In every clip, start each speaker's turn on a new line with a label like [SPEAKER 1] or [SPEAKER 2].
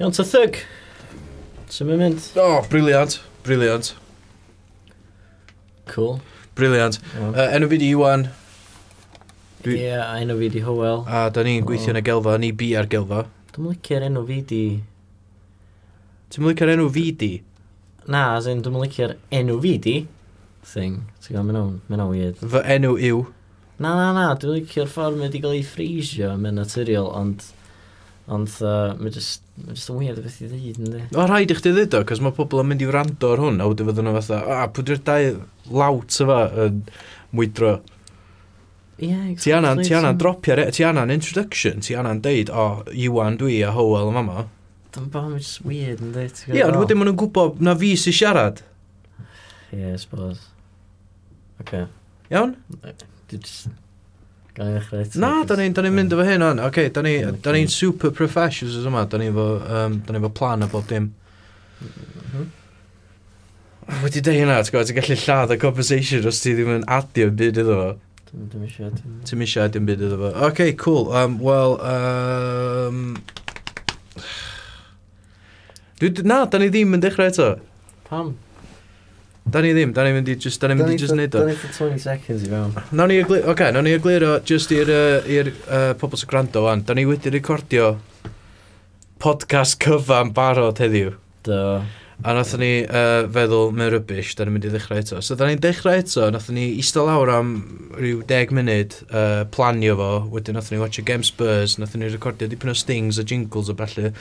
[SPEAKER 1] Iawn, ta thug. Sym yn mynd.
[SPEAKER 2] O, oh, briliant, briliant.
[SPEAKER 1] Cool
[SPEAKER 2] briliant.
[SPEAKER 1] Mm.
[SPEAKER 2] Uh, enw fi di Iwan. Ie, dwi...
[SPEAKER 1] yeah, enw fi di Howell.
[SPEAKER 2] A da ni'n gweithio yn y gelfa, ni bi ar gelfa.
[SPEAKER 1] Dwi'n licio'r enw fi di...
[SPEAKER 2] Ti'n licio'r enw fi di?
[SPEAKER 1] Na, as in, dwi'n licio'r enw fi di thing. Ti'n gael, mae'n o'n weird.
[SPEAKER 2] Fy enw yw?
[SPEAKER 1] Na, na, na, dwi'n licio'r ffordd mae wedi cael ei ffrisio, mae'n naturiol, ond Ond uh, mae'n just, mae just yn weird o beth i ddeud, ynddi?
[SPEAKER 2] O, rhaid i chdi ddeud o, cos mae pobl yn mynd i wrando ar hwn, a wedi fod yna fatha, a, pwydr dau lawt yma yn mwydro.
[SPEAKER 1] Ie, Yeah,
[SPEAKER 2] exactly. Ti anna'n anna dropio, ti anna'n introduction, ti anna'n deud, o, oh, Iwan dwi a Howell yn fama.
[SPEAKER 1] Dwi'n bo, mae'n just weird, ynddi?
[SPEAKER 2] Ie, ond wedyn maen nhw'n gwybod na fi sy'n siarad.
[SPEAKER 1] Ie, yeah, I suppose. Okay.
[SPEAKER 2] Iawn?
[SPEAKER 1] Just... Gael eich rhaid.
[SPEAKER 2] Na, da ni'n ni mynd efo hyn o'n. Oce, da ni'n ni super professionals yma. Da ni'n efo plan a bob dim. Wedi dweud hynna, ti'n gwybod, ti'n gallu lladd y conversation os ti ddim yn adio yn byd iddo fo.
[SPEAKER 1] Ti'n eisiau
[SPEAKER 2] Ti'n eisiau adio'n byd iddo fo. Oce, okay, cool. Um, Wel, um, Dwi, na, da ni ddim yn dechrau eto.
[SPEAKER 1] Pam?
[SPEAKER 2] Da ni ddim, da ni mynd i just, da ni mynd i just neud o.
[SPEAKER 1] Da ni'n 20 seconds i fewn.
[SPEAKER 2] Nawn ni, oce, okay, nawn ni egluro just i'r uh, uh, pobl sy'n gwrando wan. Da ni wedi recordio podcast cyfan barod heddiw.
[SPEAKER 1] Do.
[SPEAKER 2] A nath ni uh, feddwl mewn rybys, da ni'n mynd i ddechrau eto. So da ni'n dechrau eto, nath ni eistedd lawr am rhyw 10 munud uh, planio fo, wedyn nath ni watch a Game Spurs, nath ni recordio dipyn o stings a jingles a bellu.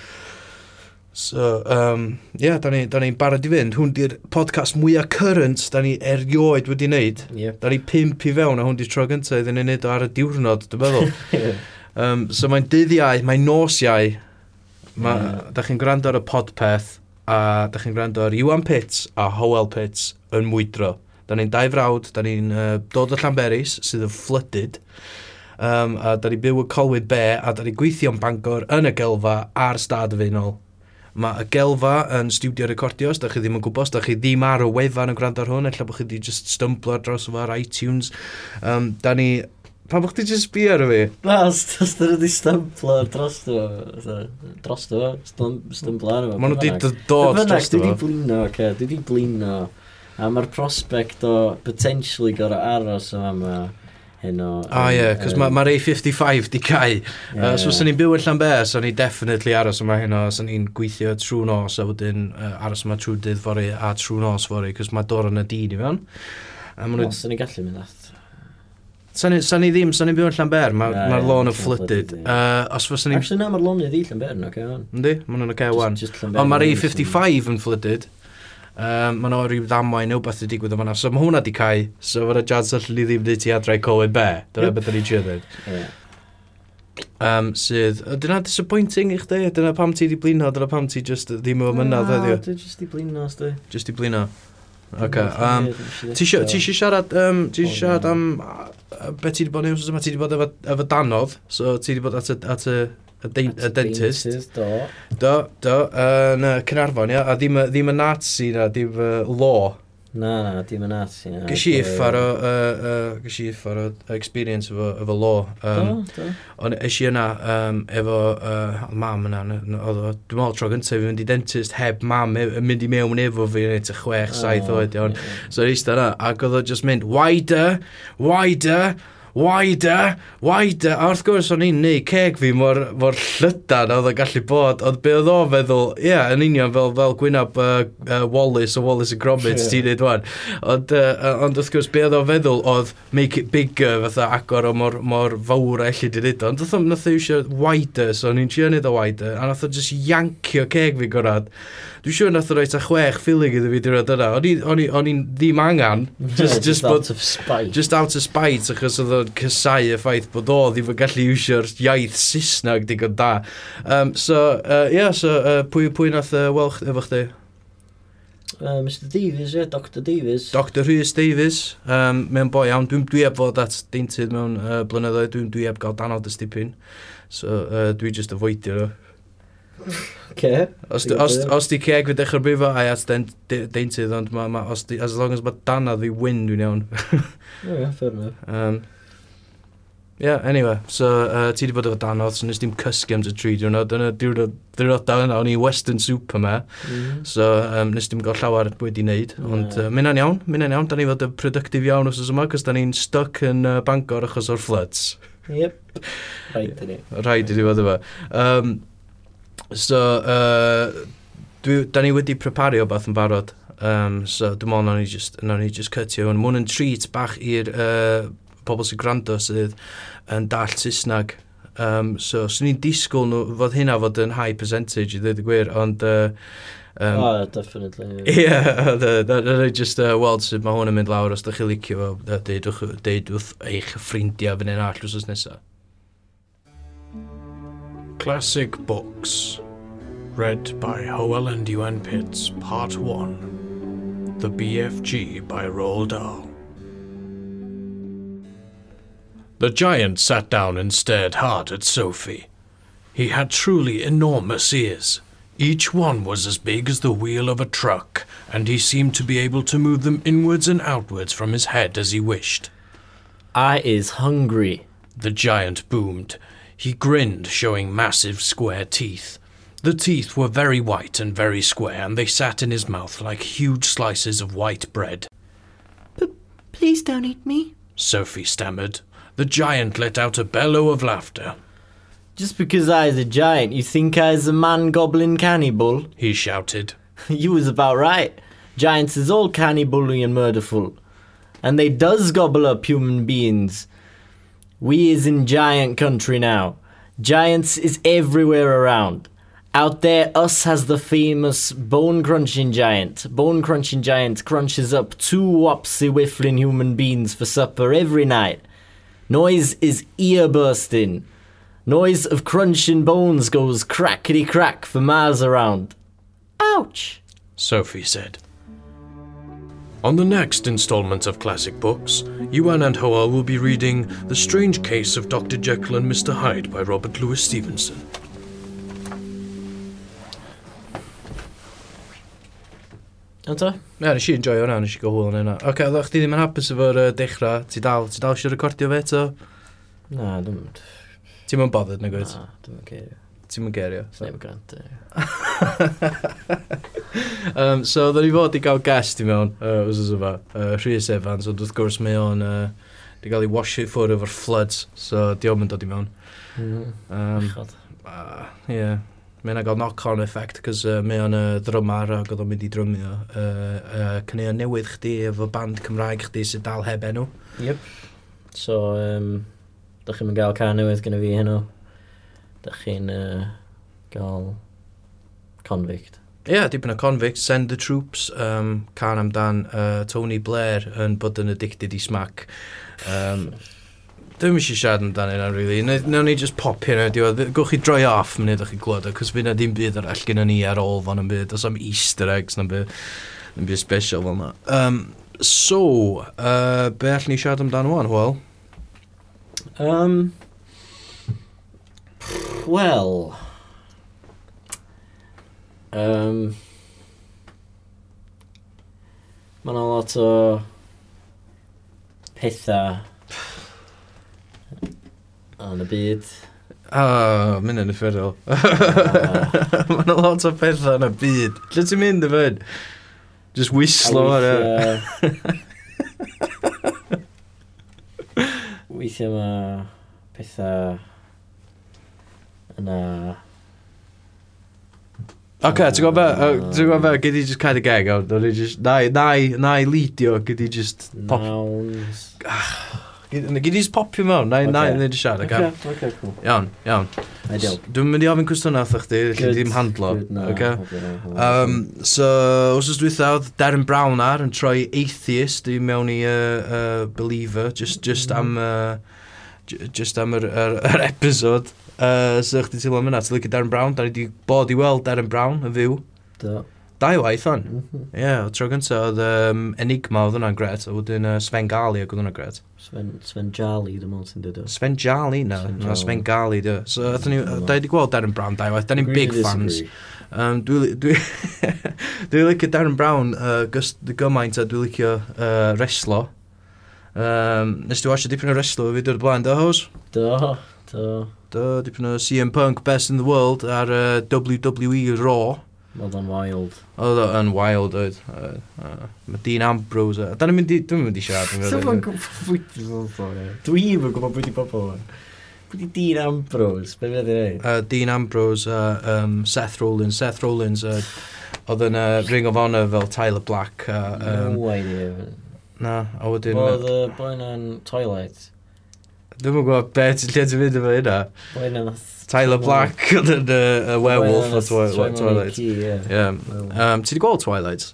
[SPEAKER 2] So, um, yeah, da ni'n ni, barod i fynd. Hwn di'r podcast mwyaf current da ni erioed wedi wneud.
[SPEAKER 1] Yeah.
[SPEAKER 2] Da ni pimp i fewn a hwn di tro gyntaf iddyn ni'n wneud o ar y diwrnod, dwi'n meddwl. yeah. um, so mae'n dyddiau, mae'n nos iau. Ma,
[SPEAKER 1] mm. yeah.
[SPEAKER 2] Da chi'n gwrando ar y podpeth a da chi'n gwrando ar Iwan Pits a Howell Pits yn mwydro. Da ni'n dau frawd, da ni'n uh, dod o Llanberis sydd yn flooded. Um, a da ni byw y Colwyd Be a da ni'n gweithio'n Bangor yn y gelfa a'r stad y feinol Mae y gelfa yn studio recordio, os da chi ddim yn gwybod, os da chi ddim ar y wefan yn gwrando ar hwn, efallai bod chi wedi just stumblo ar draws yma ar iTunes. Um, da ni... Pa bod chdi just bi ar y fi?
[SPEAKER 1] Na, os da wedi stumblo ar dros yma. Dros yma, stumblo ar efo.
[SPEAKER 2] Maen nhw wedi dod dros
[SPEAKER 1] yma.
[SPEAKER 2] Dwi
[SPEAKER 1] wedi blino, okay, dwi wedi blino. A mae'r prospect o potentially gorau aros yma hyn
[SPEAKER 2] o... O ie, cos mae'r A55 di cael. Yeah, uh, so, yeah. ni'n byw yn Llanber, so ni'n definitely aros yma hyn o, so ni'n gweithio trwy nos, a wedyn uh, aros yma trwy dydd fori a trwy nos fori, cos mae dor yn y dyn i fewn.
[SPEAKER 1] Os ni gallu mynd at...
[SPEAKER 2] Sa'n ni, sa ni ddim, sa'n ni'n byw yn Llanber, mae'r ma,
[SPEAKER 1] ma
[SPEAKER 2] lôn yn flooded. Uh, os fos ni...
[SPEAKER 1] Actually, na, mae'r lôn i ddi Llanber yn oce okay,
[SPEAKER 2] Yndi, maen nhw'n oce okay, wan. Ond mae'r A55 yn flooded. Um, mae nhw rhyw ddamwain neu beth wedi digwydd o fanna. So mae hwnna wedi cael, so mae'r jans allan ni ddim wneud ti adrau Colin Be. Dyna
[SPEAKER 1] yep.
[SPEAKER 2] beth ni'n siarad
[SPEAKER 1] ddweud.
[SPEAKER 2] Um, sydd, o, dyna disappointing i chdi, dyna pam ti di blino, dyna pam ti just ddim o mynydd heddiw.
[SPEAKER 1] Na, dwi just di blino, sdi.
[SPEAKER 2] Just di blino. Ok, Um, ti eisiau siarad, um, ti
[SPEAKER 1] eisiau
[SPEAKER 2] siarad am beth ti wedi bod yn ewsys yma, ti wedi bod efo, efo danodd, so ti wedi bod at y, at y y, de, y dentist.
[SPEAKER 1] dentist.
[SPEAKER 2] Do. Do, do, yn uh, Cynarfon, ia, a ddim, ddim y Nazi na, ddim uh, law.
[SPEAKER 1] Na, na, dim yn Nazi.
[SPEAKER 2] Na, Gysi iffar o, uh, uh, gysi iffar o experience efo, efo law. Um,
[SPEAKER 1] do, do.
[SPEAKER 2] Ond eis i yna um, efo uh, mam yna, oedd o, dwi'n meddwl tro gyntaf i fynd i dentist heb mam e, yn mynd i mewn efo fi yn eitha chwech, saith oed. So eistedd yna, ac oedd o just mynd, wider, wider, wider, wider. A wrth gwrs, o'n i'n neud ceg fi mor, mor llydan oedd yn gallu bod. Ond be oedd o feddwl, ie, yeah, yn union fel, fel gwynab uh, uh, Wallace o Wallace and Gromit,
[SPEAKER 1] yeah.
[SPEAKER 2] ti'n neud wan. Ond, uh, ond wrth gwrs, be oedd o feddwl oedd make it bigger, fatha agor o mor, mor fawr a allu di neud. Ond oedd nath o eisiau wider, so o'n i'n trio neud o wider. A nath o just yancio ceg fi gorad. Dwi'n siŵr nath o roi a chwech ffili iddo fi diwrnod yna. O'n i'n ddim angan. Just, just, just,
[SPEAKER 1] out of spite.
[SPEAKER 2] Just out of spite, achos oedd yn cysau y ffaith bod o ddim yn gallu iwsio'r iaith Saesneg digon da. Um, so, uh, yeah, so uh, pwy, pwy nath uh, welch efo chdi?
[SPEAKER 1] Uh, Mr Davies, ie, yeah, Dr Davies.
[SPEAKER 2] Dr Rhys Davies, um, mewn boi iawn. Dwi'n dwi eb fod at deintydd mewn uh, blynyddoedd, dwi'n dwi eb gael danod y stipyn. So, uh, dwi just avoidio nhw.
[SPEAKER 1] Okay.
[SPEAKER 2] Os, di, os, os di ceg fi dechrau brifo, ai at den, de, deintydd, ond ma, ma, os di, as long as mae dana fi win, dwi'n iawn.
[SPEAKER 1] yeah, fair enough.
[SPEAKER 2] Um, yeah, anyway, so uh, ti wedi bod efo danodd, so nes dim cysgu am y tri diwrnod, dyna diwrnodau yna, o'n i Western Super me,
[SPEAKER 1] mm.
[SPEAKER 2] so um, nes dim gael llawer wedi wneud, mm.
[SPEAKER 1] ond
[SPEAKER 2] uh, mynd iawn, mynd iawn, da ni fod yn productive iawn os oes yma, cos da ni'n stuck yn uh, Bangor achos o'r floods.
[SPEAKER 1] Yep, rhaid i ni.
[SPEAKER 2] Rhaid i ni fod efo. Um, so, uh, dwi, da ni wedi prepario beth yn barod, um, so dwi'n meddwl na ni just, na ni just cutio hwn. Mwyn yn treat bach i'r uh, pobl sy'n gwrando sydd yn dall Saesneg. Um, so, swn i'n disgwyl nhw fod hynna fod yn high percentage i ddweud y gwir, ond... Uh, um,
[SPEAKER 1] oh, definitely.
[SPEAKER 2] Ie, yeah, dyna just uh, weld sut mae hwn yn mynd lawr os ydych chi licio fo, deudwch, deud wrth eich ffrindiau fan hyn all wrth nesaf.
[SPEAKER 3] Classic Books Read by Howell and Ewan Pitts Part 1 The BFG by Roald Dahl The giant sat down and stared hard at Sophie. He had truly enormous ears. Each one was as big as the wheel of a truck, and he seemed to be able to move them inwards and outwards from his head as he wished.
[SPEAKER 1] I is hungry.
[SPEAKER 3] The giant boomed. He grinned, showing massive square teeth. The teeth were very white and very square, and they sat in his mouth like huge slices of white bread.
[SPEAKER 1] Please don't eat me.
[SPEAKER 3] Sophie stammered. The giant let out a bellow of laughter.
[SPEAKER 1] Just because I is a giant, you think I is a man goblin cannibal?
[SPEAKER 3] He shouted.
[SPEAKER 1] you was about right. Giants is all cannibally and murderful. And they does gobble up human beings. We is in giant country now. Giants is everywhere around. Out there, us has the famous bone crunching giant. Bone crunching giant crunches up two wopsy whiffling human beings for supper every night. Noise is ear bursting. Noise of crunching bones goes crackety crack for miles around. Ouch!
[SPEAKER 3] Sophie said. On the next installment of Classic Books, Yuan and Hoa will be reading The Strange Case of Dr. Jekyll and Mr. Hyde by Robert Louis Stevenson.
[SPEAKER 1] Iawn ta?
[SPEAKER 2] Ie, nes i enjoy hwnna, nes i go hwyl yn hynna. Oce, okay, oedd chdi ddim yn hapus efo'r uh, dechrau, ti dal, ti dal eisiau recordio fe eto?
[SPEAKER 1] Na, dwi'n...
[SPEAKER 2] Ti'n mynd bothered nag oed?
[SPEAKER 1] Na, dwi'n mynd gerio.
[SPEAKER 2] Ti'n mynd gerio?
[SPEAKER 1] Dwi'n mynd grant,
[SPEAKER 2] um, So, oedden ni fod i gael guest i mewn, uh, wrth yma, uh, Rhys Evans, ond wrth gwrs mae o'n... Uh, di gael ei wasio i ffwrdd efo'r floods, so di o'n mynd dod i mewn.
[SPEAKER 1] Mm.
[SPEAKER 2] Um, Ie, yeah, mae'n gael knock-on effect, cos uh, mae o'n y drymar ac oedd o'n mynd i drymio. Uh, uh, Cynnig newydd chdi efo band Cymraeg chdi sydd dal heb enw.
[SPEAKER 1] Yep. So, um, da chi'n gael car newydd gyda fi heno. Da chi'n uh, gael convict.
[SPEAKER 2] Ie, yeah, dipyn o convict, Send the Troops, um, can amdan uh, Tony Blair yn bod yn addicted i smac. Um, Dwi'n eisiau siarad amdano yna, really. Nawn ni just pop hyn ar diwedd. Gwch chi droi off munud o'ch chi glwyd o, cos fyna dim byd arall gyda ni ar ôl fan yn byd. Os am Easter eggs na byd, yn byd special fel yna. Um, so, uh, be all ni siarad amdano o'n, wel?
[SPEAKER 1] Um, well, Um, Mae yna lot o pethau Yn y byd.
[SPEAKER 2] O, oh, mynd yn effurol. Mae yna lot o pethau yn y byd. Lle ti'n mynd y fyd? Just wislo ar e.
[SPEAKER 1] Weithiau mae pethau yna...
[SPEAKER 2] Oce, ti'n gwybod be? Ti'n gwybod be? Gyd i just cael y geg. Na i leidio, gyd i just... Pop...
[SPEAKER 1] Nouns.
[SPEAKER 2] Yna gyd i'n popio mewn, na i'n
[SPEAKER 1] okay.
[SPEAKER 2] neud i siarad. Okay.
[SPEAKER 1] Okay, cool.
[SPEAKER 2] Iawn, iawn. Dwi'n mynd i ofyn cwestiwn athach chdi, lle ddim handlo.
[SPEAKER 1] Good, no,
[SPEAKER 2] okay.
[SPEAKER 1] Okay, no,
[SPEAKER 2] um, so, os oes dwi'n Darren Brown ar yn troi atheist i mewn i uh, uh, believer, just, just am... Uh, just am yr, yr, yr episod. Uh, so, chdi teimlo am yna, ti'n lygu Darren Brown? Da ni wedi bod i weld Darren Brown yn fyw.
[SPEAKER 1] Do.
[SPEAKER 2] Dau waith on.
[SPEAKER 1] Mhm.
[SPEAKER 2] Ie, mm -hmm. yeah, o tro gynta oedd um, Enigma oedd hwnna'n gret, a wedyn uh, Sven Gali oedd hwnna'n gret.
[SPEAKER 1] Sven, Sven Jali, dim ond sy'n dod o.
[SPEAKER 2] Sven Jali, na,
[SPEAKER 1] Sven,
[SPEAKER 2] na, Sven Gali, dy. So, mm, ydyn ni, da i wedi gweld Darren Brown dau waith, da ni'n big fans. Um, Dwi'n dwi, dwi licio Darren Brown uh, gys, gymaint a dwi'n licio uh, reslo. Um, nes ti watch dipyn o reslo fi dwi'n blaen, da hos?
[SPEAKER 1] Do, do.
[SPEAKER 2] Do, dipyn o CM Punk, Best in the World, ar uh, WWE Raw.
[SPEAKER 1] Oedd o'n wild.
[SPEAKER 2] Oedd o'n wild oedd. Mae Dean Ambrose... Da ni'n mynd i... Dwi'n mynd i siarad.
[SPEAKER 1] Dwi'n mynd i siarad. Dwi'n mynd i gwybod bwyd i bobl. Bwyd i Dean Ambrose. Be fydd i'n ei?
[SPEAKER 2] Uh, Dean Ambrose, uh, um, Seth Rollins. Seth Rollins uh, oedd yn uh, Ring of Honor fel Tyler Black. Uh, um,
[SPEAKER 1] no idea.
[SPEAKER 2] Na, a wedyn...
[SPEAKER 1] Oedd y boen yn Twilight.
[SPEAKER 2] Dwi'n yn gwybod beth lle ti'n mynd efo hynna. Tyler Black yn y uh, werewolf o Twilight.
[SPEAKER 1] Ie.
[SPEAKER 2] Yeah. Um, Ti wedi gweld Twilight?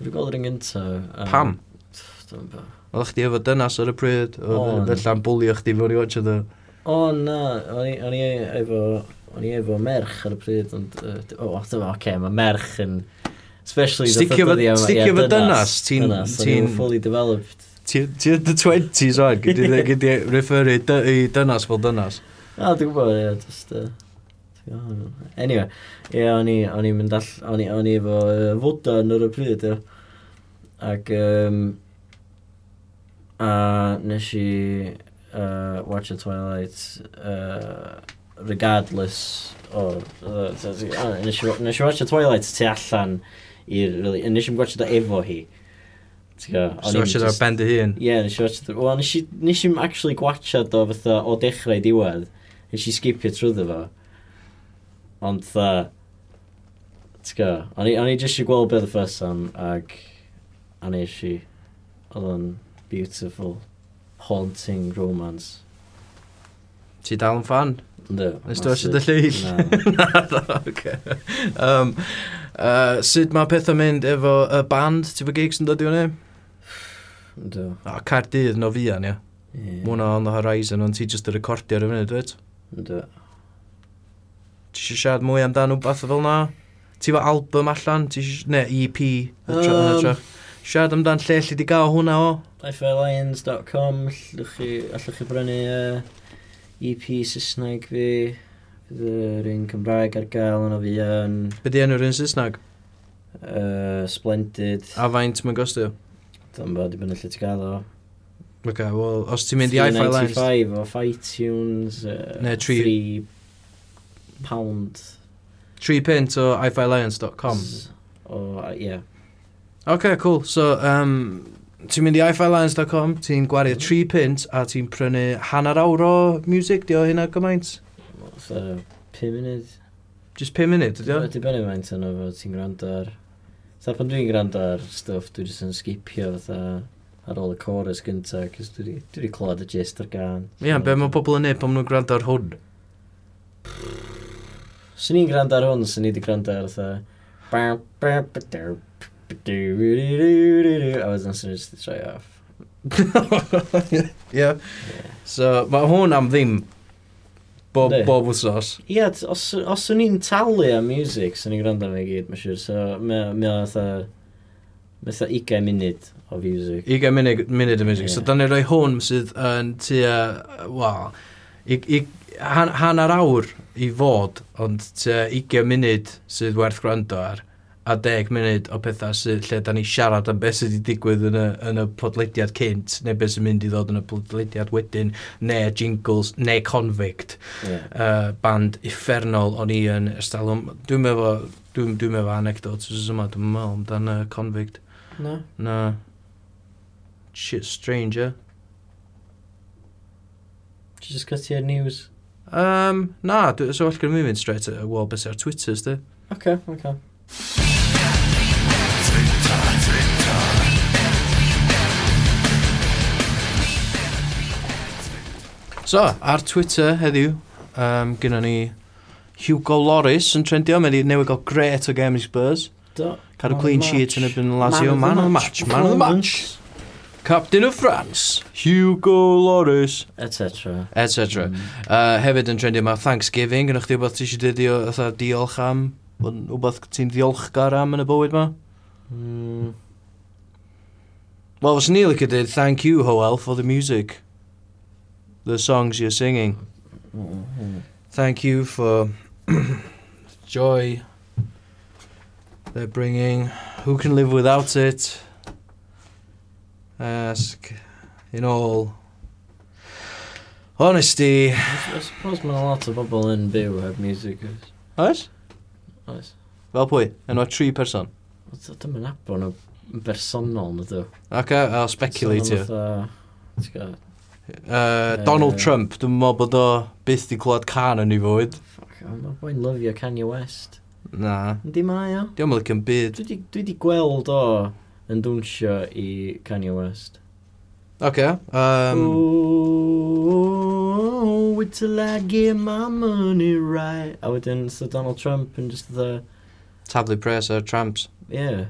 [SPEAKER 1] Dwi gweld yr un Um,
[SPEAKER 2] Pam? Oedd chdi efo dynas ar y pryd? Oedd
[SPEAKER 1] Oeddech
[SPEAKER 2] lla'n bwlio chdi fewn i watch o
[SPEAKER 1] O na, o'n i efo o'n i efo merch ar y pryd, ond, o, oh, dyma, oce, okay, mae merch yn, especially...
[SPEAKER 2] Sticio fy dynas, ti'n... Ti'n
[SPEAKER 1] fully developed.
[SPEAKER 2] Ti yn dy 20s o'n, gyda referu i dynas fel dynas.
[SPEAKER 1] A, dwi'n gwybod, ie, just... Anyway, ie, o'n i, o'n i'n mynd all, o'n i, o'n i efo foda yn yr y pryd, ie. Ac, um, a nes i uh, watch a Twilight, uh, regardless o... Uh, nes i watch a Twilight tu allan i'r, really, nes i'n gwachio efo hi. Nes
[SPEAKER 2] i watchad
[SPEAKER 1] o'r
[SPEAKER 2] ben dy hun?
[SPEAKER 1] Ie, yeah, nes i watch o'r... Wel, nes nes i'n actually gwachad o fatha o dechrau i diwedd. Nes i skipio trwyddo fo. Ond tha... dda... Tga, o'n i jyst i gweld beth y ffys am, ag... A nes i... Oedd o'n beautiful, haunting romance.
[SPEAKER 2] Ti dal yn fan?
[SPEAKER 1] Ynddo.
[SPEAKER 2] Nes ti watchad y lleill?
[SPEAKER 1] Na.
[SPEAKER 2] Na, oce. Um, uh, sut mae pethau mynd efo y band? Ti'n fy gigs yn dod i hwnni?
[SPEAKER 1] Do.
[SPEAKER 2] A Cardydd no fian, ia.
[SPEAKER 1] Yeah.
[SPEAKER 2] Mwna on the horizon, ond ti jyst y recordio ar y funud, dweud?
[SPEAKER 1] Do.
[SPEAKER 2] Ti eisiau siarad mwy amdano beth fel na? Ti fa album allan? Ti eisiau... Ne, EP. Um, siarad amdan lle lle di gael hwnna o?
[SPEAKER 1] FLions.com, allwch chi, allwch chi brynu uh, EP Saesneg fi. Fydd yr un Cymraeg ar gael yn fi yn...
[SPEAKER 2] Be di enw'r un Saesneg?
[SPEAKER 1] Uh, splendid.
[SPEAKER 2] A faint mae'n gostio?
[SPEAKER 1] Dwi'n bod, i dwi'n lle ti'n gael o.
[SPEAKER 2] Ok, wel, os ti'n mynd i iFi Lens...
[SPEAKER 1] 395 o iTunes, uh,
[SPEAKER 2] ne,
[SPEAKER 1] 3... pound.
[SPEAKER 2] 3 pint o iFiLions.com
[SPEAKER 1] O, ie.
[SPEAKER 2] Ok, cool. So, um, ti'n mynd i iFiLions.com, ti'n gwario mm. 3 pint a ti'n prynu hanner awr o music, di o hynna gymaint?
[SPEAKER 1] So, 5 munud.
[SPEAKER 2] Just 5 munud, ydi o?
[SPEAKER 1] Dwi'n benni maint yno fo ti'n gwrando ar... So pan dwi'n gwrando ar stwff, dwi jyst yn skipio fatha ar ôl y chorus gynta, cys dwi wedi- dwi wedi clywed y gist ar gan.
[SPEAKER 2] Ie, yeah, be mae pobl yn neud pan maen nhw'n gwrando ar hwn?
[SPEAKER 1] Swn i'n gwrando ar hwn, swn i wedi gwrando ar fatha... A wedyn swn i jyst 'di troi off.
[SPEAKER 2] Ie. So, mae hwn am ddim Bob, bob wrthnos.
[SPEAKER 1] Ie, yeah, os, os o'n i'n talu am music, sy'n ni'n gwrando arno i gyd, mae'n siŵr. So, mae o fatha... Mae'n 20 munud o music.
[SPEAKER 2] 20 munud, munud o music. Yeah.
[SPEAKER 1] So,
[SPEAKER 2] da ni roi hwn sydd yn tua... Wel... Hanner awr i fod, ond tua 20 munud sydd werth gwrando ar a 10 munud o pethau sydd lle da ni siarad am beth sydd wedi digwydd yn y, yn y podleidiad cynt, neu beth sy'n mynd i ddod yn y podleidiad wedyn, neu jingles, neu convict.
[SPEAKER 1] Yeah.
[SPEAKER 2] Uh, band effernol o'n i yn ystalwm. Dwi'n meddwl, dwi'n dwi meddwl anecdotes ys yma, dwi'n meddwl amdan uh, convict.
[SPEAKER 1] No.
[SPEAKER 2] na Shit stranger.
[SPEAKER 1] Ti'n just gyda'r news?
[SPEAKER 2] Um, na, so well gyda mi mynd straight at y wall beth ar Twitter, ysdi?
[SPEAKER 1] Okay, okay.
[SPEAKER 2] So, ar Twitter heddiw, um, gyda ni Hugo Loris yn trendio. Mae wedi newid gael gret o Games Spurs.
[SPEAKER 1] Do.
[SPEAKER 2] Cadw clean sheet yn ebyn Lazio. Man of the match. Man of the match. Captain of France, Hugo Loris,
[SPEAKER 1] Et etc.
[SPEAKER 2] etc.
[SPEAKER 1] Mm.
[SPEAKER 2] Uh, hefyd yn trendio mae Thanksgiving, yn chdi wbeth ti eisiau dydio fatha diolch am, wbeth ti'n ddiolchgar am yn y bywyd ma?
[SPEAKER 1] Mm.
[SPEAKER 2] Wel, fos ni licio dweud thank you, Hoel, for the music the songs you're singing. Thank you for joy they're bringing. Who can live without it? Ask in all honesty.
[SPEAKER 1] I, suppose a lot o bobl yn byw heb music. Oes?
[SPEAKER 2] Oes. Fel pwy? Enw tri person?
[SPEAKER 1] Dyma nabod nhw bersonol, nid yw.
[SPEAKER 2] Ac I'll speculate you.
[SPEAKER 1] Ti'n
[SPEAKER 2] Uh, Donald
[SPEAKER 1] uh,
[SPEAKER 2] Trump, dwi'n meddwl bod o byth di clywed can yn ei fwyd.
[SPEAKER 1] Mae boi'n lyfio Kanye West.
[SPEAKER 2] Na.
[SPEAKER 1] Yndi mae o.
[SPEAKER 2] Di o'n mynd yn byd.
[SPEAKER 1] Dwi di, dwi di gweld o yn dwnsio i Kanye West.
[SPEAKER 2] Oce. Okay, um...
[SPEAKER 1] Oh, wait till I get my money right. A wedyn, so Donald Trump yn just the...
[SPEAKER 2] Tablu pres ar Trumps.
[SPEAKER 1] Yeah.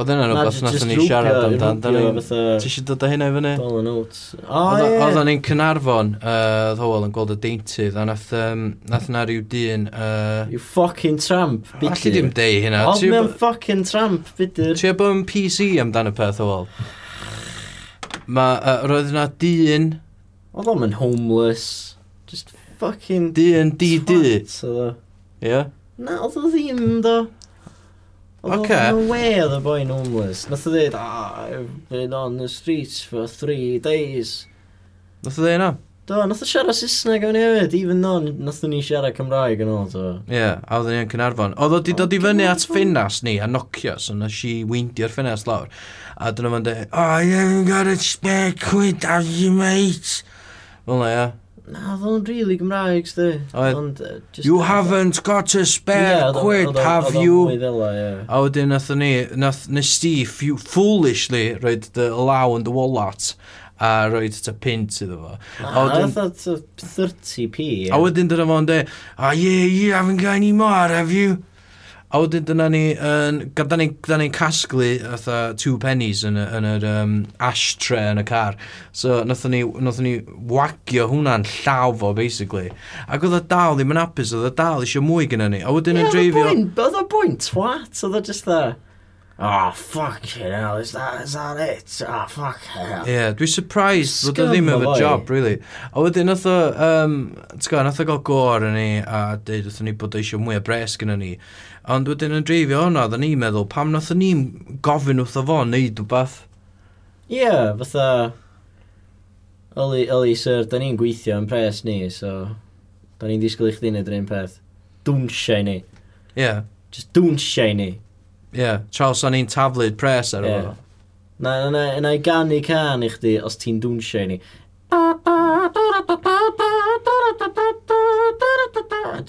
[SPEAKER 2] Oedd yna rhywbeth nath ni siarad amdan. Ti eisiau dod â hynna i fyny?
[SPEAKER 1] Dollar notes. O, ie.
[SPEAKER 2] Oedd o'n ein Cynarfon, oedd Howell yn gweld y deintydd, a nath, um, nath na rhyw dyn... Uh,
[SPEAKER 1] you fucking tramp, bidyr.
[SPEAKER 2] Alli ddim deu hynna.
[SPEAKER 1] Oedd mewn fucking tramp, bidyr.
[SPEAKER 2] Ti bod yn PC amdan y peth, Howell? Mae, uh, roedd yna dyn...
[SPEAKER 1] Oedd o'n homeless. Just fucking...
[SPEAKER 2] Dyn,
[SPEAKER 1] di, di.
[SPEAKER 2] Ie?
[SPEAKER 1] Na, oedd o ddim, do. Oce. No way oedd y boi'n homeless. Nath o ddeud, ah, I've been on the streets for three days.
[SPEAKER 2] Nath o ddeud yna?
[SPEAKER 1] Do, nath o siarad Saesneg o'n hefyd, even though nath o ni siarad Cymraeg yn ôl, do.
[SPEAKER 2] Ie, a oedden ni yn Cynarfon. Oedd o di dod i fyny at ffinas ni, a nocio, so na si weindio'r ffinas lawr. A dyna fo'n dweud, oh, you haven't got a spare quid, have you, mate? Fel na, ia
[SPEAKER 1] na, oedd o'n really Gymraeg, sti. Ond... just...
[SPEAKER 2] You haven't got a spare quid, have you? A wedyn nath ni, nath nes ti foolishly roed dy law yn dy wallet a roed ta pint iddo fo. A wedyn...
[SPEAKER 1] Nath 30p.
[SPEAKER 2] A wedyn dyna fo'n de, ah yeah, you haven't got any more, have you? A wedyn dyna ni, yn, gyda ni, gyda ni'n casglu atha two pennies yn, y, yn yr um, ashtray yn y car. So nathon ni, nathon ni wagio hwnna'n llaw fo, basically. Ac oedd y dal ddim yn apus, oedd y dal eisiau mwy gyda ni. A wedyn yn dreifio...
[SPEAKER 1] Oedd y bwynt, twat, oedd y just the... Oh, fucking hell, is that, is that it? Oh, fuck hell.
[SPEAKER 2] Ie, yeah, dwi'n surprised bod o ddim efo job, really. A wedyn, nath o, um, ti'n gael, nath o gael gor yn ni, a dweud, wrthyn ni bod eisiau mwy o bres gyda ni. Ond wedyn yn dreifio hwnna, oedden ni'n meddwl, pam nath ni'n gofyn wrth o fo wneud rhywbeth?
[SPEAKER 1] Ie, yeah, fatha... Oli, Oli, sir, da ni'n gweithio yn pres ni, so... Da ni'n disgwyl i chdi wneud yr un peth. Dwnsia i ni.
[SPEAKER 2] Ie. Yeah.
[SPEAKER 1] Just dwnsia i ni.
[SPEAKER 2] Ie, yeah. Charles, o'n i'n taflyd pres ar
[SPEAKER 1] yeah.
[SPEAKER 2] efo.
[SPEAKER 1] Na, na, na, na i gannu can i chdi os ti'n dwnsia i ni.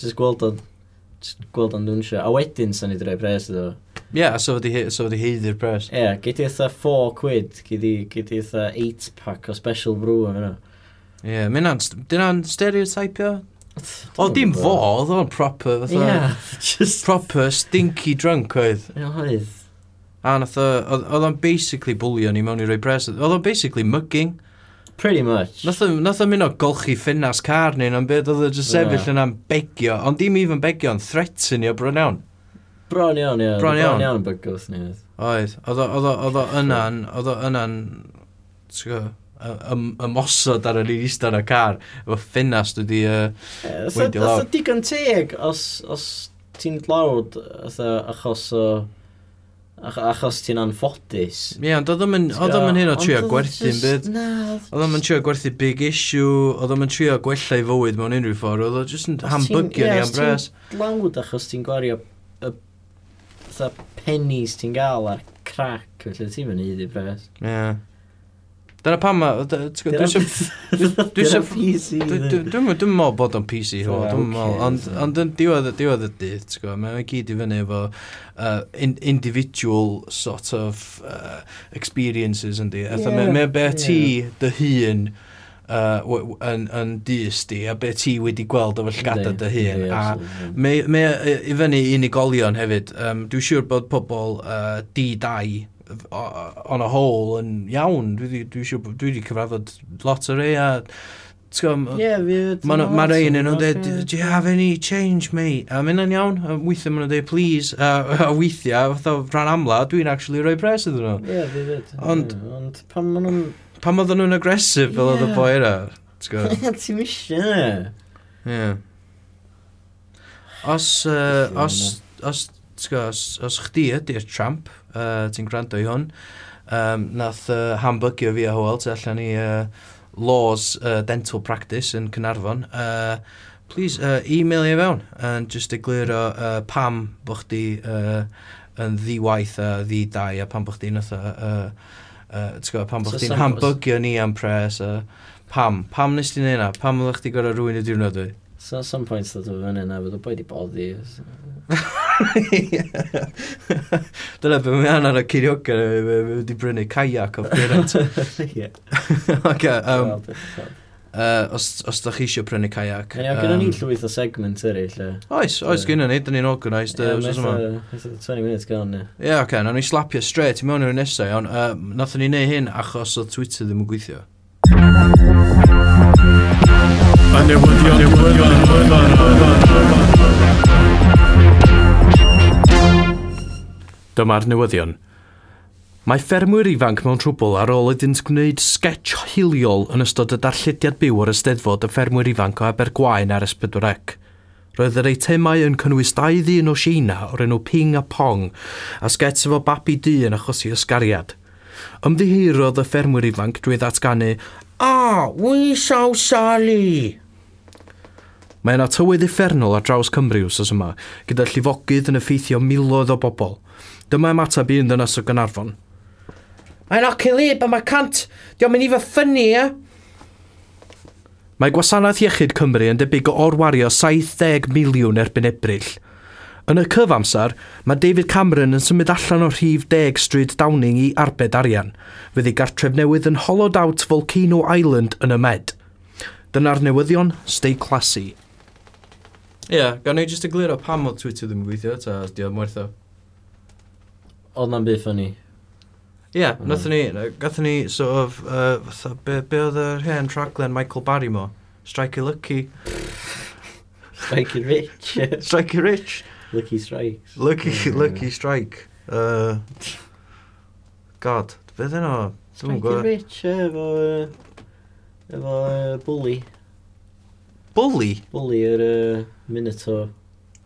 [SPEAKER 1] Just gweld o'n gweld o'n dwnsio. A wedyn sa'n i droi pres iddo.
[SPEAKER 2] Ie, yeah, so wedi so heiddi'r pres.
[SPEAKER 1] Ie, yeah, gyd i eitha 4 quid, gyd i eitha 8 pack o special brew am yna.
[SPEAKER 2] Ie, yeah, mynd dyna'n stereotypio? O, dim fo, oedd o'n proper, fatha,
[SPEAKER 1] yeah, just...
[SPEAKER 2] proper stinky drunk oedd.
[SPEAKER 1] Ie, oedd.
[SPEAKER 2] A nath o, oedd o'n basically bwlio ni mewn i roi pres. Oedd o'n basically mugging.
[SPEAKER 1] Pretty much.
[SPEAKER 2] Nath o'n mynd o golchi ffinas car ni, na'n byd oedd o'n just sefyll yeah. yna'n begio, ond dim even begio, ond threaten o bron iawn.
[SPEAKER 1] Bron iawn, ie.
[SPEAKER 2] Bron iawn.
[SPEAKER 1] Bron iawn yn bygwth ni. Oedd,
[SPEAKER 2] oedd o oedd o yna'n, oedd o yna'n, ymosod ar yr un eistedd y car, efo ffinnas wedi uh,
[SPEAKER 1] wedi
[SPEAKER 2] lawr.
[SPEAKER 1] Oedd digon teg os, os ti'n dlawd achos o... Uh, achos ti'n anffodus.
[SPEAKER 2] Ie, yeah, ond oedd o'n hyn o trio gwerthu'n byd. Oedd o'n trio gwerthu big issue, oedd o'n trio gwella i fywyd mewn unrhyw ffordd, oedd o'n just yn hambygio ni am bres.
[SPEAKER 1] Ti'n achos ti'n gwario y pennies ti'n gael ar crack, felly ti'n mynd i ddi bres.
[SPEAKER 2] Ie. Yeah. Dyna pam ma...
[SPEAKER 1] Dwi'n
[SPEAKER 2] meddwl bod o'n PC ho, dwi'n meddwl, ond yn diwedd y dydd, ti'n gwybod, mae'n gyd i fyny efo uh, individual sort of uh, experiences yndi.
[SPEAKER 1] Yeah,
[SPEAKER 2] mae'n be ti dy hun yn, yn dys di, a be ti wedi gweld efo llgada dy hun. A mae i fyny unigolion hefyd, um, dwi'n siŵr bod pobl uh, di-dau on a whole yn iawn. Dwi wedi cyfarfod lot o rei a...
[SPEAKER 1] Ie, fi...
[SPEAKER 2] Mae rei yn nhw'n dweud, do you have any change, mate? A mynd yn iawn, a weithiau maen nhw'n dweud, please, a, a weithiau, fatha rhan amla, dwi'n actually rhoi pres iddyn nhw.
[SPEAKER 1] Ie, fi fyd.
[SPEAKER 2] Ond...
[SPEAKER 1] Ond pam maen nhw'n...
[SPEAKER 2] Pam oedden nhw'n agresif fel oedd y boi yna?
[SPEAKER 1] Ti'n misio,
[SPEAKER 2] Ie. Os, uh, os, os, os, os chdi ydy'r tramp, uh, ti'n gwrando i hwn. Um, nath uh, hambygio fi a Howell, tu allan i uh, Laws uh, Dental Practice yn Cynarfon. Uh, please, uh, e-mail i fewn, and just egluro uh, pam bod chdi uh, yn ddiwaith a ddidau, a pam bod chdi'n uh, uh, uh, pam bod
[SPEAKER 1] so
[SPEAKER 2] chdi'n hambygio ni am pres, a pam, pam nes ti'n neud na, pam ddech chdi gorau rwy'n y diwrnod dwi?
[SPEAKER 1] So at some point, dod o fyny na, fydd o boi di boddi.
[SPEAKER 2] Dyna beth mae anna'n y Cirioca, wedi brynu kayak o
[SPEAKER 1] Pirant.
[SPEAKER 2] Ok, um, uh, os, os da chi eisiau prynu kayak...
[SPEAKER 1] Ie, um, gynnu
[SPEAKER 2] ni
[SPEAKER 1] llwyth o segment eraill.
[SPEAKER 2] Oes, oes gynnu ni, dyn ni'n organised.
[SPEAKER 1] Ie, yeah, 20 minutes gan, ie.
[SPEAKER 2] Ie, yeah, oce, okay, ni slapio straight i mewn i'r nesau, ond uh, nathon ni neu hyn achos o Twitter ddim yn gweithio.
[SPEAKER 3] A newyddion, newyddion, newyddion, newyddion,
[SPEAKER 2] Dyma'r newyddion. Mae ffermwyr ifanc mewn trwbl ar ôl ydynt gwneud sgetch hiliol yn ystod y darllidiad byw ar ysteddfod y ffermwyr ifanc o Abergwain ar S4C. Roedd yr eitemau yn cynnwys dau ddyn o Sina o'r enw Ping a Pong a sgets efo babi du yn achosi ysgariad. Ymddiheirodd y ffermwyr ifanc drwy ddatganu A, oh, we saw Sally! Mae yna tywydd effernol ar draws Cymru wrth yma, gyda llifogydd yn effeithio miloedd o bobl – Dyma ymateb i un dynas o Gynarfon. Mae'n oci lib a mae cant. Diolch mynd i fy ffynnu, e? Mae Gwasanaeth Iechyd Cymru yn debyg o orwario 70 miliwn erbyn ebryll. Yn y cyfamser, mae David Cameron yn symud allan o rhif 10 Street Downing i arbed arian, fydd ei gartref newydd yn hollowed out Volcano Island yn y med. Dyna'r newyddion, stay classy. Ie, yeah, gan i jyst egluro pam oedd Twitter ddim yn gweithio, ta, diolch mwertho.
[SPEAKER 1] Oedd na'n byth o'n i.
[SPEAKER 2] Ie, yeah, nathon ni, gathon ni, sort of, uh, fatha, be, be oedd yr hen traglen Michael Barrymore? Strike Lucky.
[SPEAKER 1] strike Rich.
[SPEAKER 2] strike Rich.
[SPEAKER 1] Lucky Strikes.
[SPEAKER 2] Lucky,
[SPEAKER 1] mm.
[SPEAKER 2] lucky. Strike. Uh, God, be ddyn nhw?
[SPEAKER 1] Strike Rich efo, efo uh, Bully.
[SPEAKER 2] Bully?
[SPEAKER 1] Bully, yr uh, Minotaur.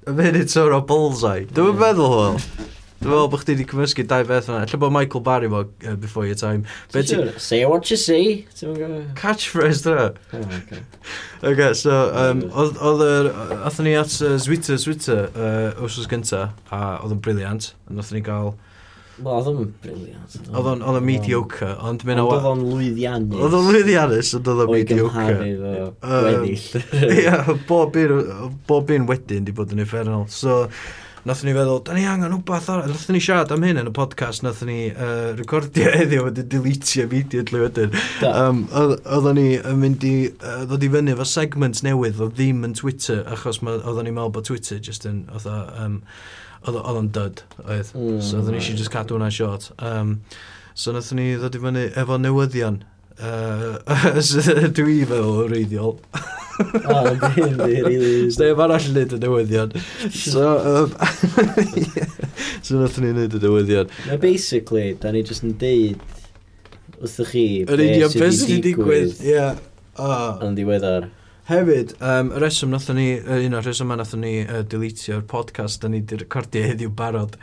[SPEAKER 2] Y Minotaur o Bullseye. Dwi'n meddwl hwyl. Dwi'n meddwl bod chdi wedi cymysgu dau beth yna. Alla bod Michael Barry fo uh, before your time. Be ti...
[SPEAKER 1] Say what you see.
[SPEAKER 2] Catchphrase dyna.
[SPEAKER 1] Oh, okay.
[SPEAKER 2] okay, so, um, oedd yr... Othyn ni at uh, Zwita Zwita uh, wsos gynta, a oedd yn briliant. Nothyn ni gael...
[SPEAKER 1] Wel, oedd o'n briliant.
[SPEAKER 2] Oedd o'n on mediocre, ond mynd o...
[SPEAKER 1] Oedd o'n lwyddiannus.
[SPEAKER 2] Oedd o'n lwyddiannus, ond oedd o'n mediocre.
[SPEAKER 1] O'i gymharu fo gweddill.
[SPEAKER 2] Ie, bob un wedyn di bod yn effernol. So, nathon ni feddwl, da ni angen wbath arall. Nathon ni siarad am hyn yn y podcast, nathon ni uh, recordio heddiw wedi deletio immediately wedyn. Um, oedden ni yn mynd i uh, ddod i fyny efo segment newydd o ddim yn Twitter, achos oedden ni'n meddwl bod Twitter just yn, oedden, um, oedd o'n dud, oedd.
[SPEAKER 1] Mm,
[SPEAKER 2] so oedden ni eisiau just cadw hwnna short. Um, so nathon ni ddod i fyny efo newyddion Uh, dwi fel yn reiddiol.
[SPEAKER 1] O, ynddi, ynddi, rili.
[SPEAKER 2] Stef arall yn neud y newyddion. So, um, so nathon ni neud y newyddion.
[SPEAKER 1] Na basically, da ni jyst yn deud wrthych chi...
[SPEAKER 2] Yr union beth sydd wedi digwydd, ie. Yeah. Oh.
[SPEAKER 1] Yn ddiweddar.
[SPEAKER 2] Hefyd, um, y reswm nathon ni, un o'r reswm nathon ni uh, deletio'r podcast da ni wedi recordio heddiw barod,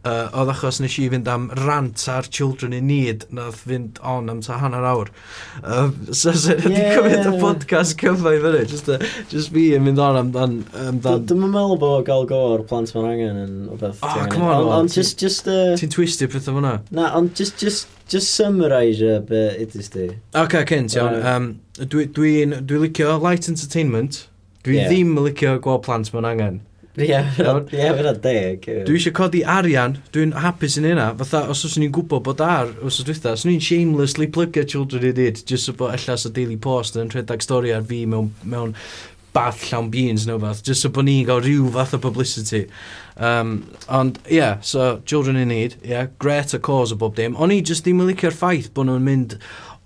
[SPEAKER 2] uh, oedd achos nes i fynd am rant ar Children in Need, nath fynd on am ta hanner awr. Um, so, so yeah,
[SPEAKER 1] wedi
[SPEAKER 2] cymryd y podcast cyfa i fyny, just, uh, just fi yn mynd on am dan... Um, dan...
[SPEAKER 1] Dwi'n meddwl bod gael go'r plant ma'n angen yn o beth.
[SPEAKER 2] Oh,
[SPEAKER 1] ah,
[SPEAKER 2] come on,
[SPEAKER 1] on, just... just uh...
[SPEAKER 2] Ti'n twistio pethau fyna?
[SPEAKER 1] Na, ond just, just, just summarise beth it is di.
[SPEAKER 2] Ok, cynt, iawn.
[SPEAKER 1] Right.
[SPEAKER 2] Um, Dwi'n dwi, dwi, dwi licio light entertainment. Dwi yeah. ddim yn licio gweld plant mewn angen.
[SPEAKER 1] Ie, yeah, fyna deg.
[SPEAKER 2] Dwi eisiau codi arian, dwi'n hapus yn hynna. Fatha, os oes ni'n gwybod bod ar, os oes dwytha, os ni'n shamelessly plygio children i dyd, just so bod allas y Daily Post yn rhedeg stori ar fi mewn, mewn bath llawn beans neu fath, just so bod ni'n cael rhyw fath o publicity. Um, ond, ie, yeah, so, Children in Need, ie, yeah, great a cause o bob dim. O'n i just ddim yn licio'r ffaith bod nhw'n mynd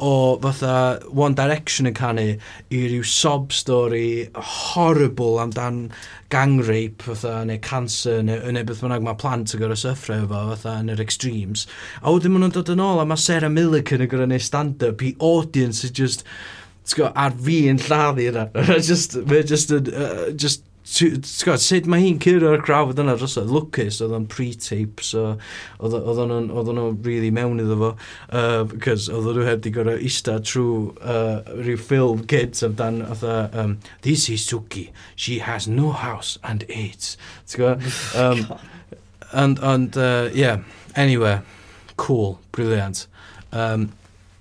[SPEAKER 2] o fatha One Direction yn canu i ryw sob story horrible amdan gang rape fatha neu cancer neu, neu beth bynnag mae plant yn gorau syffro efo fatha yn yr extremes a wedyn maen nhw'n dod yn ôl a mae Sarah Millican yn gorau neu stand-up i audience sy'n just Tgo, ar fi'n lladdu yna. just, fe just yn, uh, just, Tgo, sut mae hi'n cyrra'r crowd yna drosodd? Lucas, oedd o'n pre-tape, so oedd o'n really mewn iddo fo. Cos uh, oedd nhw heb di gorau ista trwy uh, rhyw ffilm kids amdan, oedd um, This is Suki, she has no house and AIDS. Tgo? Um, and, and uh, yeah, anyway, cool, brilliant. Um,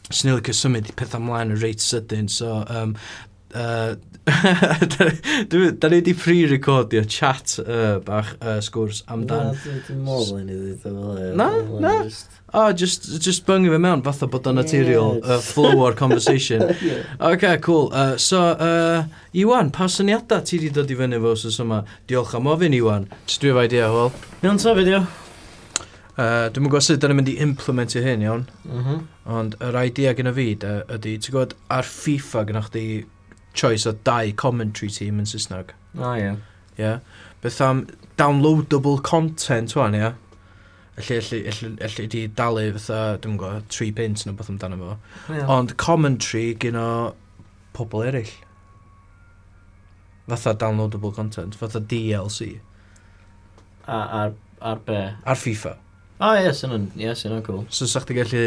[SPEAKER 2] sy'n ei licio symud i pethau ymlaen yn reit sydyn, so um, uh, da ni wedi pre-recordio chat uh, bach uh, sgwrs amdan.
[SPEAKER 1] Na, dwi'n môl yn ei ddweud e,
[SPEAKER 2] Na, na. O, oh, just, just byngu fe mewn, fatha bod o'n naturiol
[SPEAKER 1] yeah,
[SPEAKER 2] uh, flow o'r conversation. yeah. OK, cool. Uh, so, uh, Iwan, pa syniadau ti wedi dod i fyny fo sy'n yma? Diolch am ofyn, Iwan. Just dwi'n fai idea, a hwyl.
[SPEAKER 1] Iawn, ta, fideo.
[SPEAKER 2] Uh, Dwi'n gwybod sut dyna'n mynd i implementio hyn, iawn.
[SPEAKER 1] Mm -hmm.
[SPEAKER 2] Ond yr idea gyda fi da, ydy, ti'n gwybod, ar FIFA gyda chdi choice o dau commentary team yn Saesneg.
[SPEAKER 1] O, ah, ie.
[SPEAKER 2] Yeah. Yeah. Beth am downloadable content, wan, ia. Yeah? Elly, elly, elly, di dalu fatha, dwi'n gwybod, 3 pint neu beth amdano fo.
[SPEAKER 1] Yeah.
[SPEAKER 2] Ond commentary gyda pobl eraill. Fatha downloadable content, fatha DLC.
[SPEAKER 1] A, ar, ar be?
[SPEAKER 2] Ar FIFA.
[SPEAKER 1] O ie, sy'n oh, ie, sy'n yes, cool.
[SPEAKER 2] So sa'ch ti gallu...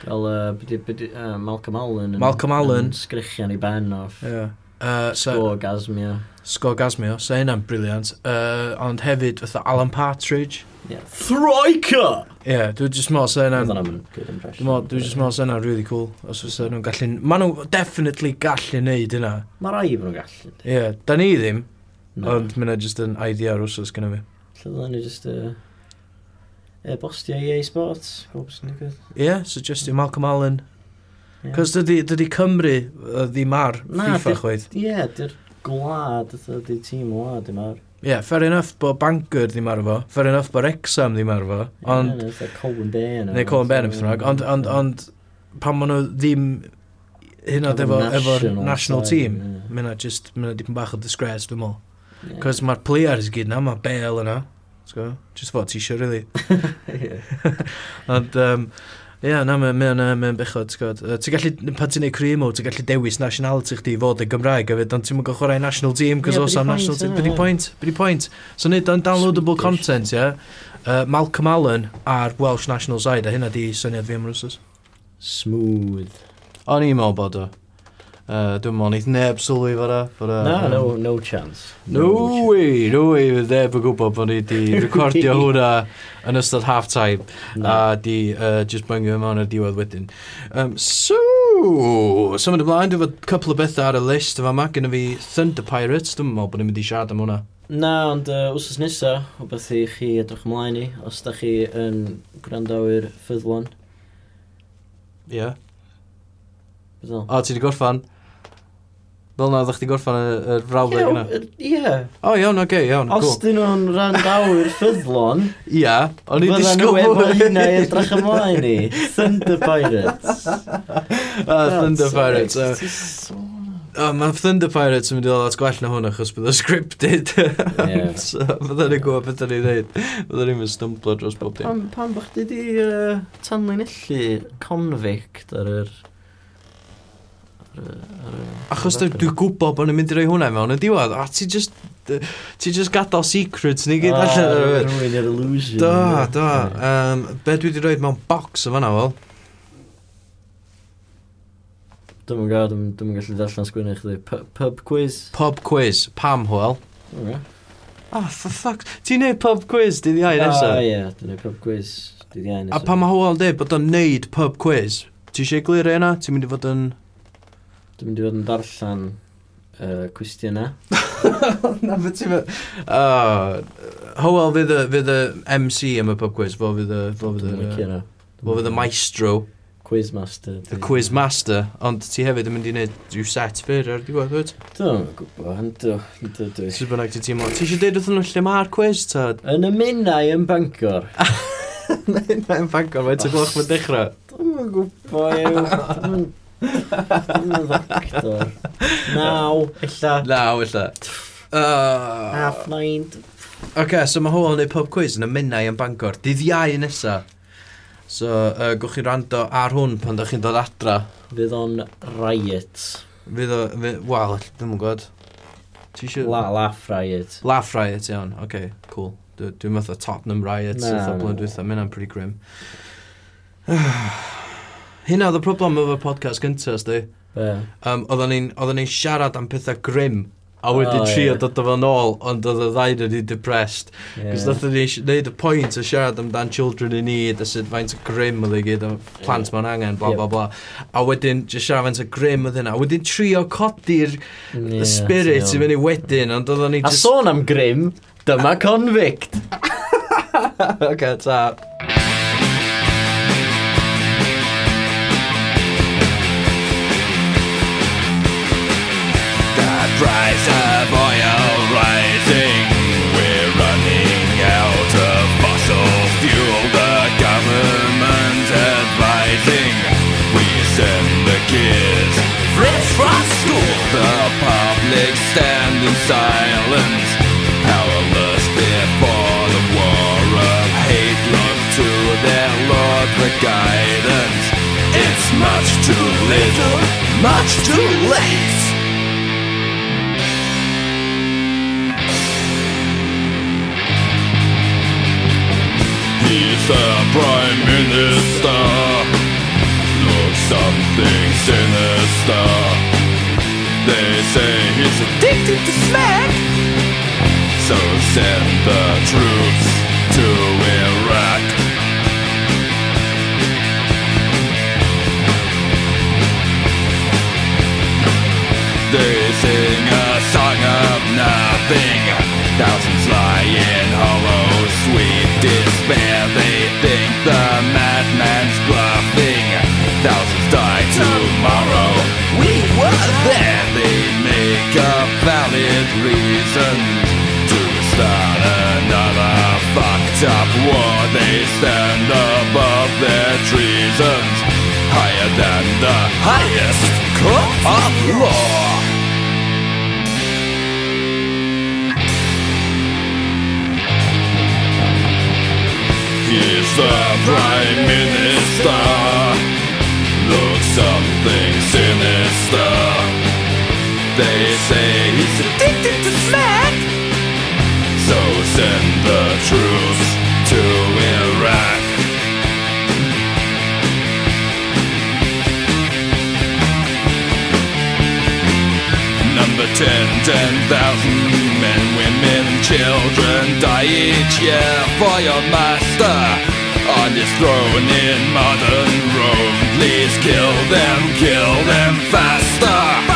[SPEAKER 1] Gael uh, byddi, byddi, uh, Malcolm Allen.
[SPEAKER 2] Malcolm Allen.
[SPEAKER 1] Yn sgrichian i ben off.
[SPEAKER 2] Yeah. Uh,
[SPEAKER 1] Sgorgasmio.
[SPEAKER 2] Sgorgasmio, so hynna'n briliant. Uh, ond hefyd, fatha Alan Partridge.
[SPEAKER 1] Ie. Throica!
[SPEAKER 2] Ie, yeah, dwi'n just mor
[SPEAKER 1] sy'n
[SPEAKER 2] hynna'n...
[SPEAKER 1] Dwi'n good impression.
[SPEAKER 2] Dwi'n just mor sy'n hynna'n really cool. Os fysa nhw'n gallu... Ma nhw definitely gallu neud hynna.
[SPEAKER 1] Mae rai fod nhw'n gallu.
[SPEAKER 2] Ie, yeah, da ni ddim.
[SPEAKER 1] No.
[SPEAKER 2] Ond mae just yn idea ar wsos gyda fi.
[SPEAKER 1] Lle dda ni just... Uh e, bostio EA Sports, pob sy'n digwydd.
[SPEAKER 2] Ie, yeah, so just i Malcolm Allen. Cos yeah. dydy, dydy Cymru uh, ddim ar
[SPEAKER 1] Na,
[SPEAKER 2] FIFA chweith.
[SPEAKER 1] Ie, yeah, dy'r gwlad, dydy tîm gwlad ddim ar.
[SPEAKER 2] Ie, yeah, fair enough bod Bangor ddim ar fo, fair enough bod Exam ddim ar fo. Ond...
[SPEAKER 1] Ie, yeah, Colin Bain.
[SPEAKER 2] Neu Colin Bain, ond, ond, ond, ond pan maen nhw ddim hyn
[SPEAKER 1] oedd
[SPEAKER 2] efo, efo'r
[SPEAKER 1] national
[SPEAKER 2] team, yeah. mae'n just, mae'n dipyn bach o disgrace, dwi'n meddwl.
[SPEAKER 1] Yeah.
[SPEAKER 2] Cos mae'r players gyd na, mae Bale yna, So, just fod t-shirt, really. Ond, um, Ie, yeah, na, mae'n mae, mae, bechod, ti'n gwybod. Ti'n gallu, pan ti'n neud cremo, ti'n gallu dewis nationality chdi fod y Gymraeg, a fyd, ond ti'n mwyn chwarae national team, cos
[SPEAKER 1] yeah,
[SPEAKER 2] os am national team, byddi point, byddi point. So nid o'n downloadable content, ie. Uh, Malcolm Allen ar Welsh National Side, a hynna di syniad fi am rwsos.
[SPEAKER 1] Smooth.
[SPEAKER 2] O'n i'n meddwl bod o. Uh, dwi'n mwyn eith neb sylwi fo'na.
[SPEAKER 1] Na, no, no chance.
[SPEAKER 2] No, no way, no way, fydd neb yn gwybod bod ni wedi recordio hwnna yn ystod half-time a di uh, just byngio mewn ar diwedd wedyn. Um, so, symud ymlaen, dwi'n fod couple o bethau ar y list yma yma, gyda fi Thunder Pirates, dwi'n meddwl bod ni'n mynd i siarad am hwnna.
[SPEAKER 1] Na, ond uh, wrthos nesaf, o beth i chi edrych ymlaen i, os da chi yn gwrandawyr ffyddlon.
[SPEAKER 2] Ie. Yeah. O, ti wedi gorffan? Fel na, ddech chi gorffan y, y frawddeg yna?
[SPEAKER 1] Ie.
[SPEAKER 2] O, iawn, oce, okay, iawn.
[SPEAKER 1] Os
[SPEAKER 2] cool.
[SPEAKER 1] dyn nhw'n randawr ffyddlon...
[SPEAKER 2] Ia, yeah, o'n i disgwyl...
[SPEAKER 1] Fydda nhw efo hynna i edrych ymlaen i. Thunder Pirates.
[SPEAKER 2] ah, Thunder Pirates. Uh, oh, Mae Thunder Pirates yn mynd i ddod at gwell na hwn achos bydd o scripted.
[SPEAKER 1] yeah.
[SPEAKER 2] so, fydda ni'n gwybod beth ni'n neud. Fydda ni'n mynd stumblo dros bob dim.
[SPEAKER 1] Pam, pam bych di di uh, tanlinellu convict ar yr... Er
[SPEAKER 2] Achos dwi'n gwybod bod ni'n mynd i roi hwnna mewn y diwedd, a ti just, ti just gadael secrets ni gyd
[SPEAKER 1] ah,
[SPEAKER 2] allan.
[SPEAKER 1] Rwy'n yr illusion.
[SPEAKER 2] Do,
[SPEAKER 1] do.
[SPEAKER 2] Um, be dwi wedi rhoi mewn box o fanna, wel?
[SPEAKER 1] Dwi'n mwyn gael, dwi'n mwyn gallu darllen sgwynnu chdi. Pub quiz?
[SPEAKER 2] Pub quiz. Pam, hwyl.
[SPEAKER 1] Okay.
[SPEAKER 2] Ah, oh, for fuck. Ti'n neud pub quiz dydd iau nesaf?
[SPEAKER 1] Ah, ie, dwi'n neud pub quiz dydd iau nesaf.
[SPEAKER 2] A pan mae Howell dweud bod o'n neud pub quiz, ti eisiau glir e yna? Ti'n mynd i fod yn...
[SPEAKER 1] Dwi'n mynd i fod yn darllen uh, cwestiynau.
[SPEAKER 2] Na, beth ti'n mynd... Howell fydd y, fydd y MC am y pub quiz, fo fydd y... Fo fydd y, fo fydd y maestro.
[SPEAKER 1] Quizmaster.
[SPEAKER 2] Y quizmaster, ond ti hefyd yn mynd i wneud rhyw set fyr ar diwedd, wyt?
[SPEAKER 1] Dwi'n gwybod, ynddo, ynddo dwi.
[SPEAKER 2] Sut bynnag ti teimlo? Ti eisiau dweud wrthyn nhw lle mae'r quiz, ta?
[SPEAKER 1] Yn y minnau yn Bangor.
[SPEAKER 2] Yn y minnau yn Bangor, mae'n tygloch mae'n dechrau.
[SPEAKER 1] Dwi'n gwybod, yw. Dim yn factor. Naw, illa.
[SPEAKER 2] Naw, illa. Uh, ah.
[SPEAKER 1] Half nine.
[SPEAKER 2] Ok, so mae hwyl yn neud pub quiz yn y minnau yn Bangor. Dydd iau nesa. So, uh, gwch chi rando ar hwn pan da chi'n dod adra.
[SPEAKER 1] Fydd o'n riot.
[SPEAKER 2] Fydd o... Fy, Wel, ddim yn gwybod. Ti eisiau...
[SPEAKER 1] La, laugh riot.
[SPEAKER 2] Laugh riot, iawn. Ok, okay, cool. Dwi'n meddwl Tottenham riot.
[SPEAKER 1] Na, na.
[SPEAKER 2] no, no. Mae'n pretty grim. Hynna oedd y problem efo'r podcast gyntaf, sdi.
[SPEAKER 1] Yeah.
[SPEAKER 2] Um, oedden ni'n ni siarad am pethau grim, a wedi
[SPEAKER 1] oh,
[SPEAKER 2] trio
[SPEAKER 1] yeah.
[SPEAKER 2] dod o fan ôl, ond oedd y ddau wedi depressed. Cos yeah. ni wneud y pwynt o siarad amdan children in need, a sut faint o grim oedd ei gyd, a plant
[SPEAKER 1] yeah.
[SPEAKER 2] ma'n angen, bla
[SPEAKER 1] yep.
[SPEAKER 2] bla bla. A wedyn, just siarad faint o grim oedd hynna. A wedyn trio codi'r yeah, spirit i fyny wedyn, ond oedden ni just...
[SPEAKER 1] Sôn am grim, dyma convict!
[SPEAKER 2] OK, ta.
[SPEAKER 4] Price of oil rising. We're running out of fossil fuel. The government advising. We send the kids fresh from school. The public stand in silence. Powerless before the war of hate. Look to their Lord for guidance. It's much too little, much too late. The prime minister. Looks something sinister. They say he's addicted to smack. So send the troops to Iraq. They sing a song of nothing. Thousands lie in hollow, sweet despair. They think the madman's bluffing. Thousands die tomorrow. We were there. They make up valid reasons to start another fucked up war. They stand above their treasons, higher than the highest court of law. The prime minister. Looks something sinister. They say he's addicted to smack. So send the troops to Iraq. Number 10, 10,000 men, women, children die each year for your master. On his throne in modern Rome, please kill them, kill them. Faster!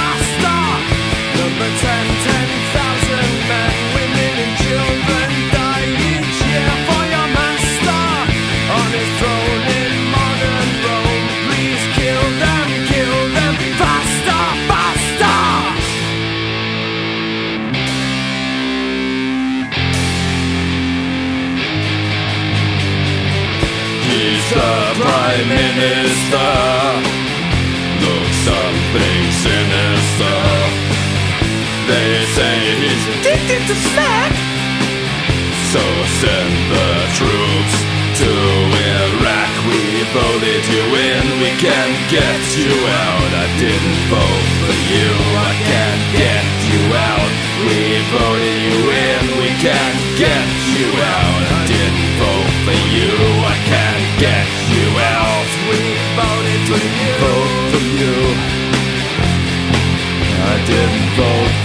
[SPEAKER 4] Prime minister. Looks something sinister. They say he's addicted to smack. So send the troops to Iraq. We voted you in, we can't get you out. I didn't vote for you, I can't get you out. We voted you in, we can't get you out. I didn't vote for you, I can't get didn't vote for you. I didn't vote